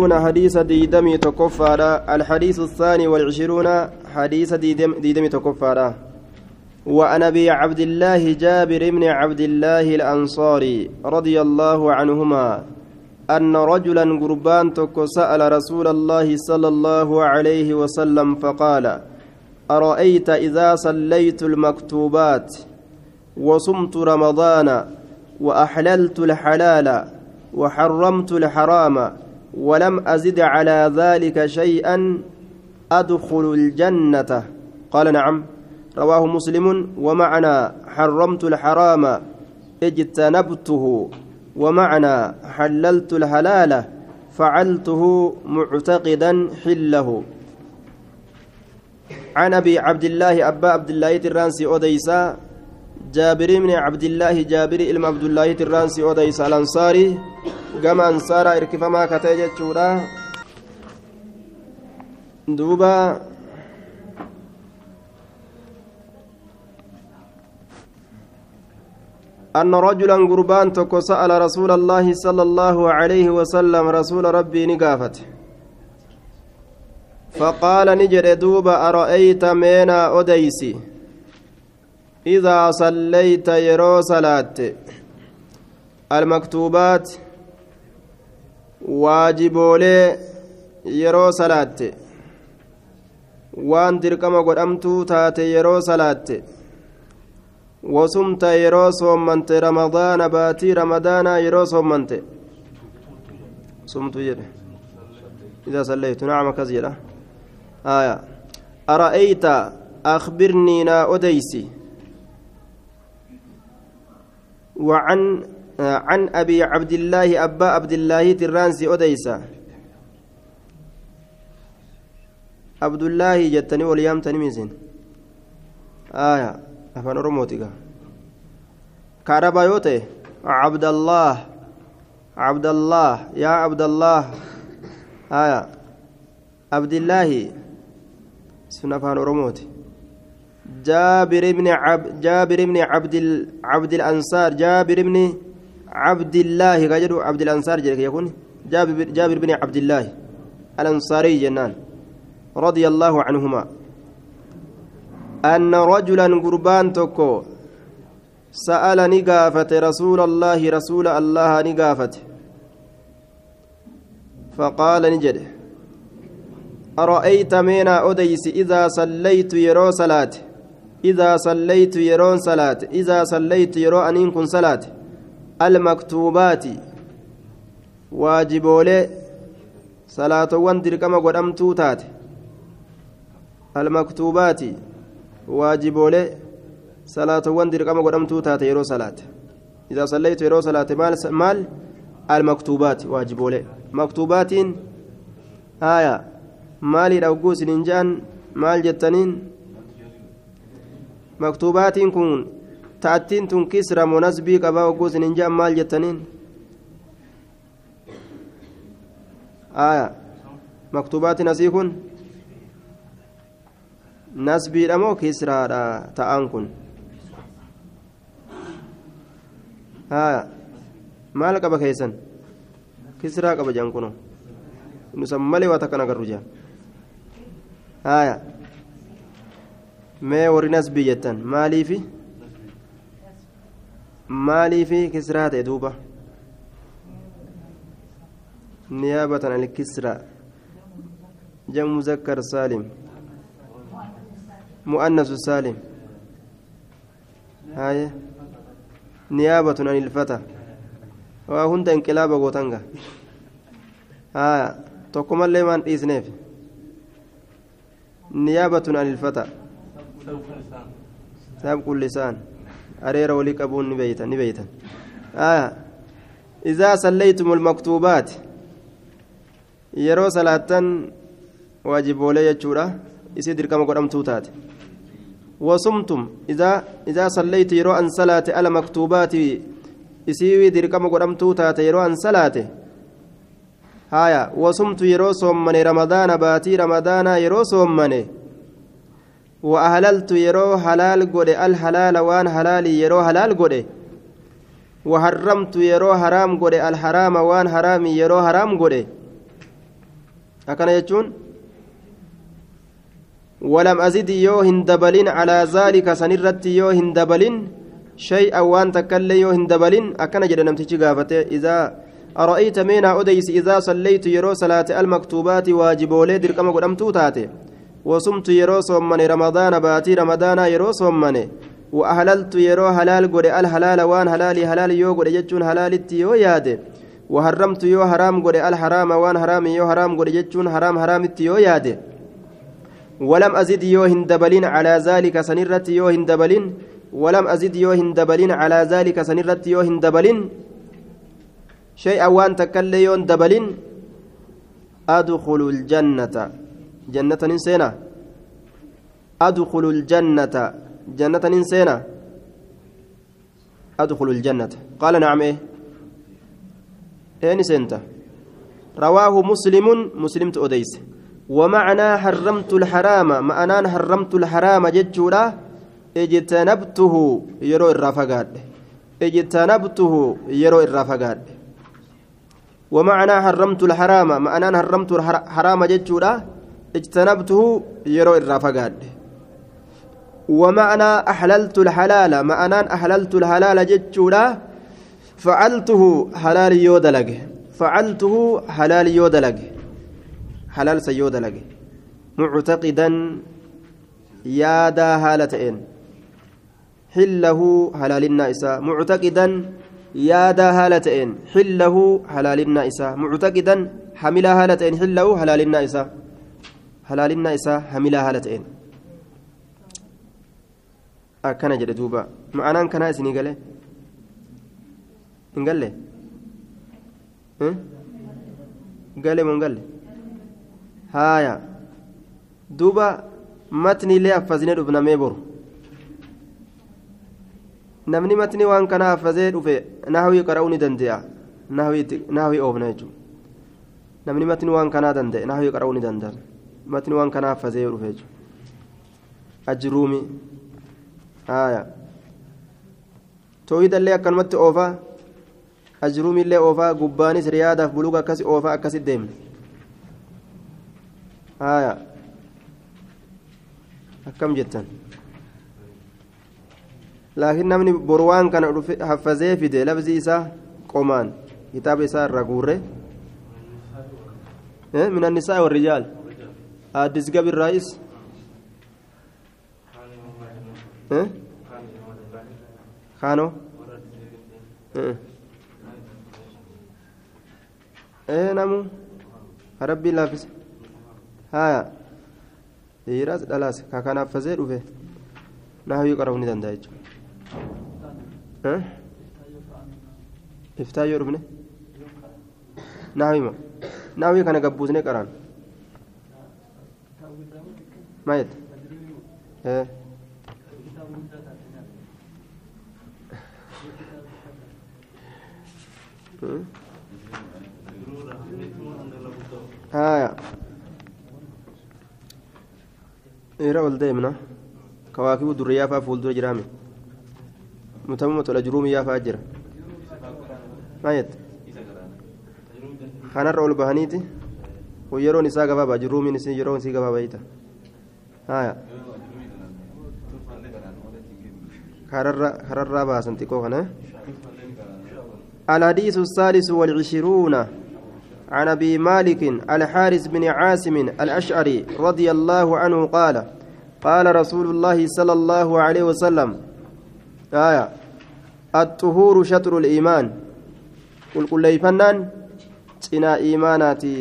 حديث ديدمي تكفارا. الحديث الثاني والعشرون حديث ديدم ديدمي تكفارا. وعن أبي عبد الله جابر بن عبد الله الأنصاري رضي الله عنهما أن رجلا قربان تك سأل رسول الله صلى الله عليه وسلم فقال أرأيت إذا صليت المكتوبات وصمت رمضان وأحللت الحلال وحرمت الحرام ولم أزد على ذلك شيئا أدخل الجنة. قال نعم. رواه مسلم ومعنى حرمت الحرام اجتنبته ومعنى حللت الحلال فعلته معتقدا حله. عن أبي عبد الله أبا عبد الله الرانسي أوديسا جابر بن عبد الله جابر بن عبد الله الرانسي اوديسا الأنصاري. gama ansaaraa irkifamaa katee jechuudha duuba أن رجلا قربان تكو سأل رسول الله صلى الله عليه وسلم رسول ربي نقافت فقال نجد دوب أرأيت مينا أديسي إذا صليت يرو صلاة المكتوبات waajiboolee yeroo salaatte waan dirqama godhamtuu taate yeroo salaatte wasumta yeroo soommante ramadaana baatii ramadaanaa yeroo soommante sumtu jedhe إذا صليت نعم كز جدا آية أرأيت أخبرني نا أديسي وعن عن أبي عبد الله أبا عبد الله ترانسي أديسا عبد الله جتني واليام تنميزين. آية أفن رموتك كاربا عبد الله عبد الله يا عبد الله آية عبد الله سنفان رموتي جابر بن عب جابر بن عبد ال... عبد الأنصار جابر بن عبد الله غير عبد الأنصار يكون جابر, جابر بن عبد الله الأنصاري جنان رضي الله عنهما. أن رجلا قربان تكو سأل نقافة رسول الله رسول الله نقافة. فقال نجد أرأيت مينا أديس إذا صليت يرو صلاة إذا صليت يرون صلاة إذا صليت يرو أنين كن صلاة المكتوبات واجبولي salaatowwan dirqama godhamtuu taate almaktuubaati waajiboolee salaatowwan dirqama godhamtuu taate yeroo salaate idaa sallaytu yeroo salaate maal almaktuubaati waajiboolee maktuubaatiin haya maaliidha ugguu isinin je'an maal jettaniin maktuubaatiin kun ta'attiin tun kisra munasbii qabaa ugguu isinin je'an maal jettaniin آية مكتوبات نسيكن نسبي دمو كسرى تأنكن آية maal qaba keessan kisraa qaba jaan kuno nusan malee waa takkan agarru jaan haya mee warri nasbii jettan maaliifi maaliifi kisraa ta'e duuba? عن الكسرى جمع مذكر سالم مؤنث سالم هاي نيابة عن الفتى وهند انقلاب غوتنغا ها تقوم اللي من إذنف نيابة عن الفتى سابق اللسان أرير ولك أبو نبيتا نبيتا آه إذا صليتم المكتوبات yeroo salaattan waajiboolee jechuudha isii dirqama godhamtuu taate wasumtum idaa sallaytu yeroo an salaate ala maktuubaati isii dirqama godhamtuu taate yeroo an salaate haya wasumtu yeroo soommane ramadaana baatii ramadaanaa yeroo soommane ahlaltu yeroo halaal godhe alhalaala waan halaalii yeroo halaal godhe وحرمت يرو حرام قد الحرام وان حرامي يرو حرام قد. akkana jechuun ولم أزد يو هندبلين على ذلك سنرت يو هندبلين شيئا وأن تكل يو هندبلين أكن جد نمتشي قافته إذا أرأيت مينا أديس إذا صليت يرو صلاة المكتوبات واجبولي دركما قدمتو تاتي وصمت يرو صمني رمضان باتي رمضان يرو صمني وأهللت يرو هلال قد الهلال وان هلالي هلال يو قد جتشون هلالتي يو يادي وحرمت يو حرام قد الحرام وان حرام يو حرام قد جتشون حرام حرامتي يو يادي ولم أزد يو هندبلين على ذلك سنرت يو هندبلين ولم أزد يو هندبلين على ذلك سنرت يو هندبلين شيئا وان تكل يون دبلين. أدخل الجنة. جنة نسينا أدخل الجنة. جنة نسينا أدخل الجنة. قال نعم إيه. إيه نسينت رواه مسلم مسلم أديس ومعنى حرمت الحرام معنى حرمت الحرام جتشورا اجتنبته يرو الرافقات اجتنبته يرو الرافقات ومعنى حرمت الحرام معنى حرمت الحرام جتشورا اجتنبته يرو الرافقات. ومعنى أحللت الحلال معنى أحللت الحلال جتشورا فعلته حلال يودلق فعلته حلال يودلق حلال سيودلق معتقدا يادا هالتين حله حلال النائسة معتقدا يادا هالتين حله حلال النائسة معتقدا حمل هالتين حله حلال النائسة حلال النائسة حمل هالتين akkana jedhe duuba ma'anaan kanaa isinii galee hin galle gale moo hin galle haaya duuba matniilee affazine dhufnamee boru namni matni waan kana affazee dhufe nahwii qara'uu ni danda'a nahwii oofna jechuudha namni matni waan kanaa danda'e nahwii qara'uu ni danda'a matni waan kanaa affazee dhufe jechuudha ajruumi haaya toohidallee akkanumatti oofaa ajruumillee oofaa gubbaanis riyaadaaf buluga akkasi oofaa akkasi deemne haaya akkam jettan laakiin namni boru waan kana haffazee fide labzi isaa qomaan kitaaba isaa irra guurre من النساء والرجال حدث قبل الرئيس خانو إيه نمو ربي لافز ka kanaaf fazee dhufe nahawii qara'uu ni danda'a jechuudha iftaa yoo dhufne nahawii ma nahawii kana gabbuusnee qaraan jette haya dhiira ol deemna kawaakibu durriyaa faa fuuldura jiraame mutamuma tola jiruumi yaafaa jira maal jette kanarra ol bahaniiti kun yeroon isaa gabaabaa jiruumiin isii yeroon isii gabaabayita haya kararraa baasan xiqqoo kana الحديث الثالث والعشرون عن ابي مالك الحارث بن عاصم الاشعري رضي الله عنه قال قال رسول الله صلى الله عليه وسلم آية الطهور شطر الايمان قل قل ليفنان cinaa iimaanaati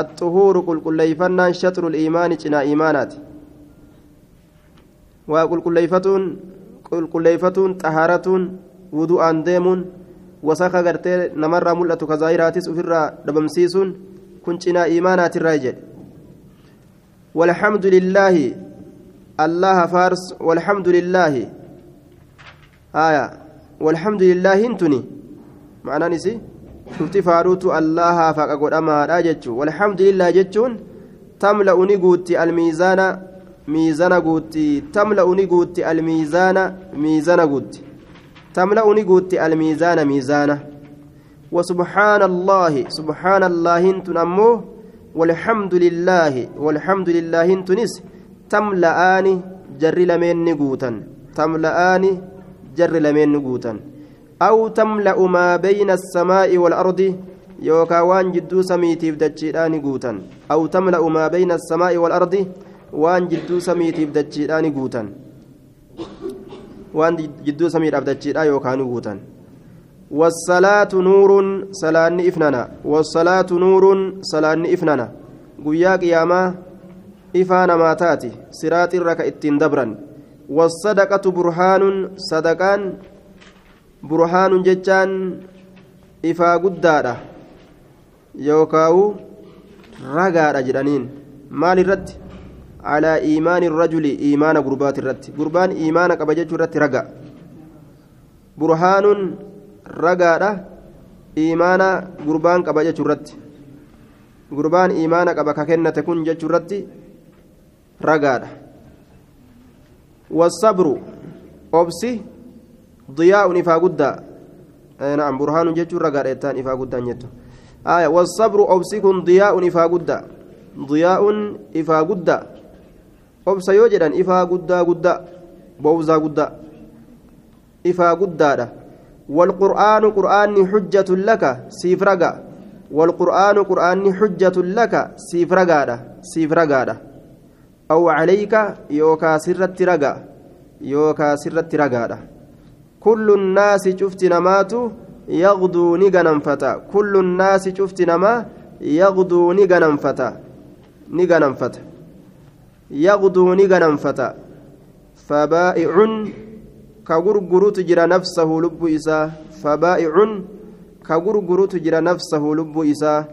axuhuuru qulqulleeyfannaan shatru liimaani cinaa iimaanaati waa qulqulleeyfatuun qulqulleeyfatuun xahaaratuun wudu'aan deemuun wasaka gartee namarraa mul'atu ka zaahiraatis ofirraa dhabamsiisuun kun cinaa iimaanaatirraa jedhe والحمد لله الله فارس والحمد لله آية والحمد لله انتني معنى نسي شفت فاروت الله فقد أما راجتش والحمد لله جتشون تملأ نقوتي الميزان ميزان قوتي تملأ نقوتي الميزان ميزان قوتي تملأ نقوتي الميزان ميزانة وسبحان الله سبحان الله انتن أمو والحمد لله والحمد لله تنس تملأان جر لمن نقوتا تملأان جر لمن نقوتا أو تملأ ما بين السماء والأرض يوكا وان جدو سميتيف دجيران قوتا. أو تملأ ما بين السماء والأرض وان جدو سميتيف دجيران قوتا. وان جدو سميتيف دجيران يوكا نقوتا والصلاة نور صلاة إفنانا. والصلاة نور صلاة إفنانا. قيا قياما إفانا ما تاتي. سرات الركع إتين دبرا والصدقة برهان صدقان burhaanun jechaan ifaa guddaadha. Yookaawu ragaadha jedhaniin. Maal irratti? Alaa iimaani rajuli iimaana gurbaati irratti. Gurbaan iimaana qaba jechuu irratti raga. Burhaanun ragaadha iimaana gurbaan qaba jechuu irratti. Gurbaan iimaana qaba ka kennate kun jechuu irratti ragaadha. Wasabru obsi guddaa na'am burhaanun jechuun ragaadha jettaan ifaa guddaan jettu aya wasabru obsi kun diyaa'un ifaa guddaa diyaa'un ifaa guddaa obsa yoo jedhan ifaa guddaa guddaa bowzaa guddaa ifaa guddaadha والقرآن قرآن حجة لك سيفرقا والقرآن قرآن حجة لك سيفرقا سيفرقا أو عليك يوكا سرت رقا يوكا سرت رقا كل الناس شفت نمات يغدو نغنم فتا. كل الناس شفت نما يغدو نغنم فتا. نغنم فتا. يغدو نغنم فتا. فبائع كغرغروت جرى نفسه لب إساه فبائع كغرغروت جرى نفسه لب إساه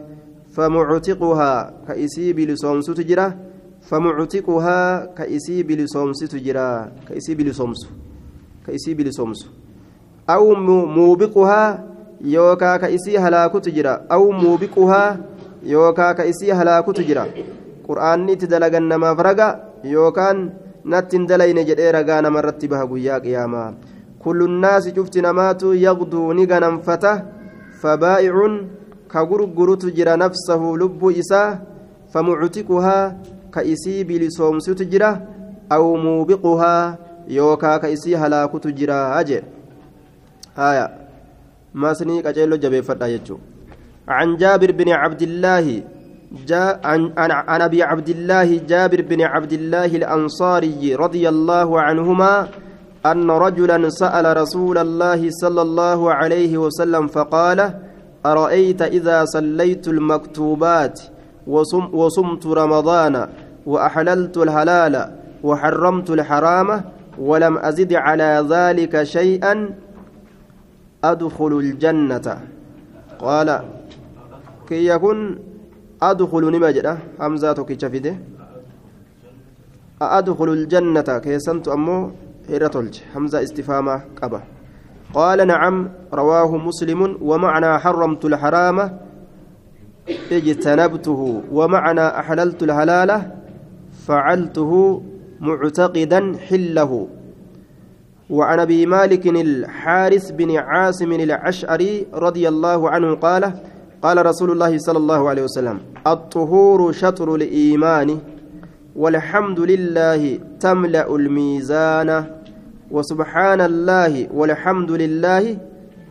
فمعتقها كإسي بلسومس تجرى فمعتقها كإسي بلسومس تجرى كإسي بلسومس كإسي بلسومس أو موبقها يوكا كإسي هلاك تجرى أو موبقها يوكا كإسي هلاك تجرى قرآن تدلغ النما فرقا يوكان natti hin dalayne jedhee ragaa namarratti baha guyyaa qiyaamaa kullu nnaasi cufti namaatu yaqduu ni ganamfata fabaa'icun ka gurgurutu jira nafsahu lubbuu isaa famuctiquhaa ka isii bilisoomsutu jira aw muubiquhaa yookaa ka jedhe aya masnii qaceello jabeeffadha jechuu عن جابر بن عبد الله جاء عن, عن ابي عبد الله جابر بن عبد الله الانصاري رضي الله عنهما ان رجلا سال رسول الله صلى الله عليه وسلم فقال ارايت اذا صليت المكتوبات وصم وصمت رمضان واحللت الحلال وحرمت الحرام ولم ازد على ذلك شيئا أدخل الجنة. قال كي يكون أدخل نما جدا همزة توكيتش فيده أدخل الجنة كيسنت أمو هيرتولج همزة استفهامة قبة قال نعم رواه مسلم ومعنى حرمت الحرام اجتنبته ومعنى أحللت الحلال فعلته معتقدا حله. وعن أبي مالك الحارث بن عاصم العشعري رضي الله عنه قال قال رسول الله صلى الله عليه وسلم الطهور شطر الإيمان والحمد لله تملأ الميزان وسبحان الله والحمد لله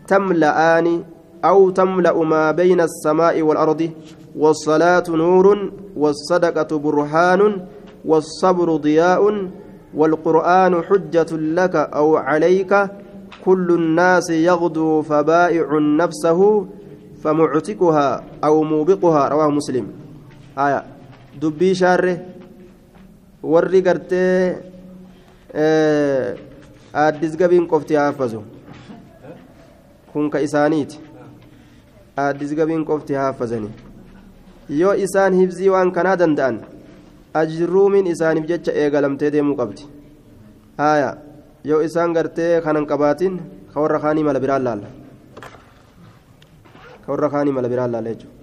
تملأان أو تملأ ما بين السماء والأرض والصلاة نور والصدقة برهان والصبر ضياء والقرآن حجة لك أو عليك كل الناس يغدو فبائع نفسه فمعتقها أو موبقها رواه مسلم آية دبي gartee aaddis gabiin qofti haafazu kun ka isaaniiti aaddis gabiin qofti haafazanii yoo isaan hibzii waan kanaa danda'an ajruumiin isaaniif jecha eegalamtee deemuu qabdi haaya yoo isaan gartee kanan qabaatin ka warra kaanii mala biraan laalla warra kaanii mala biraan laala jechuudha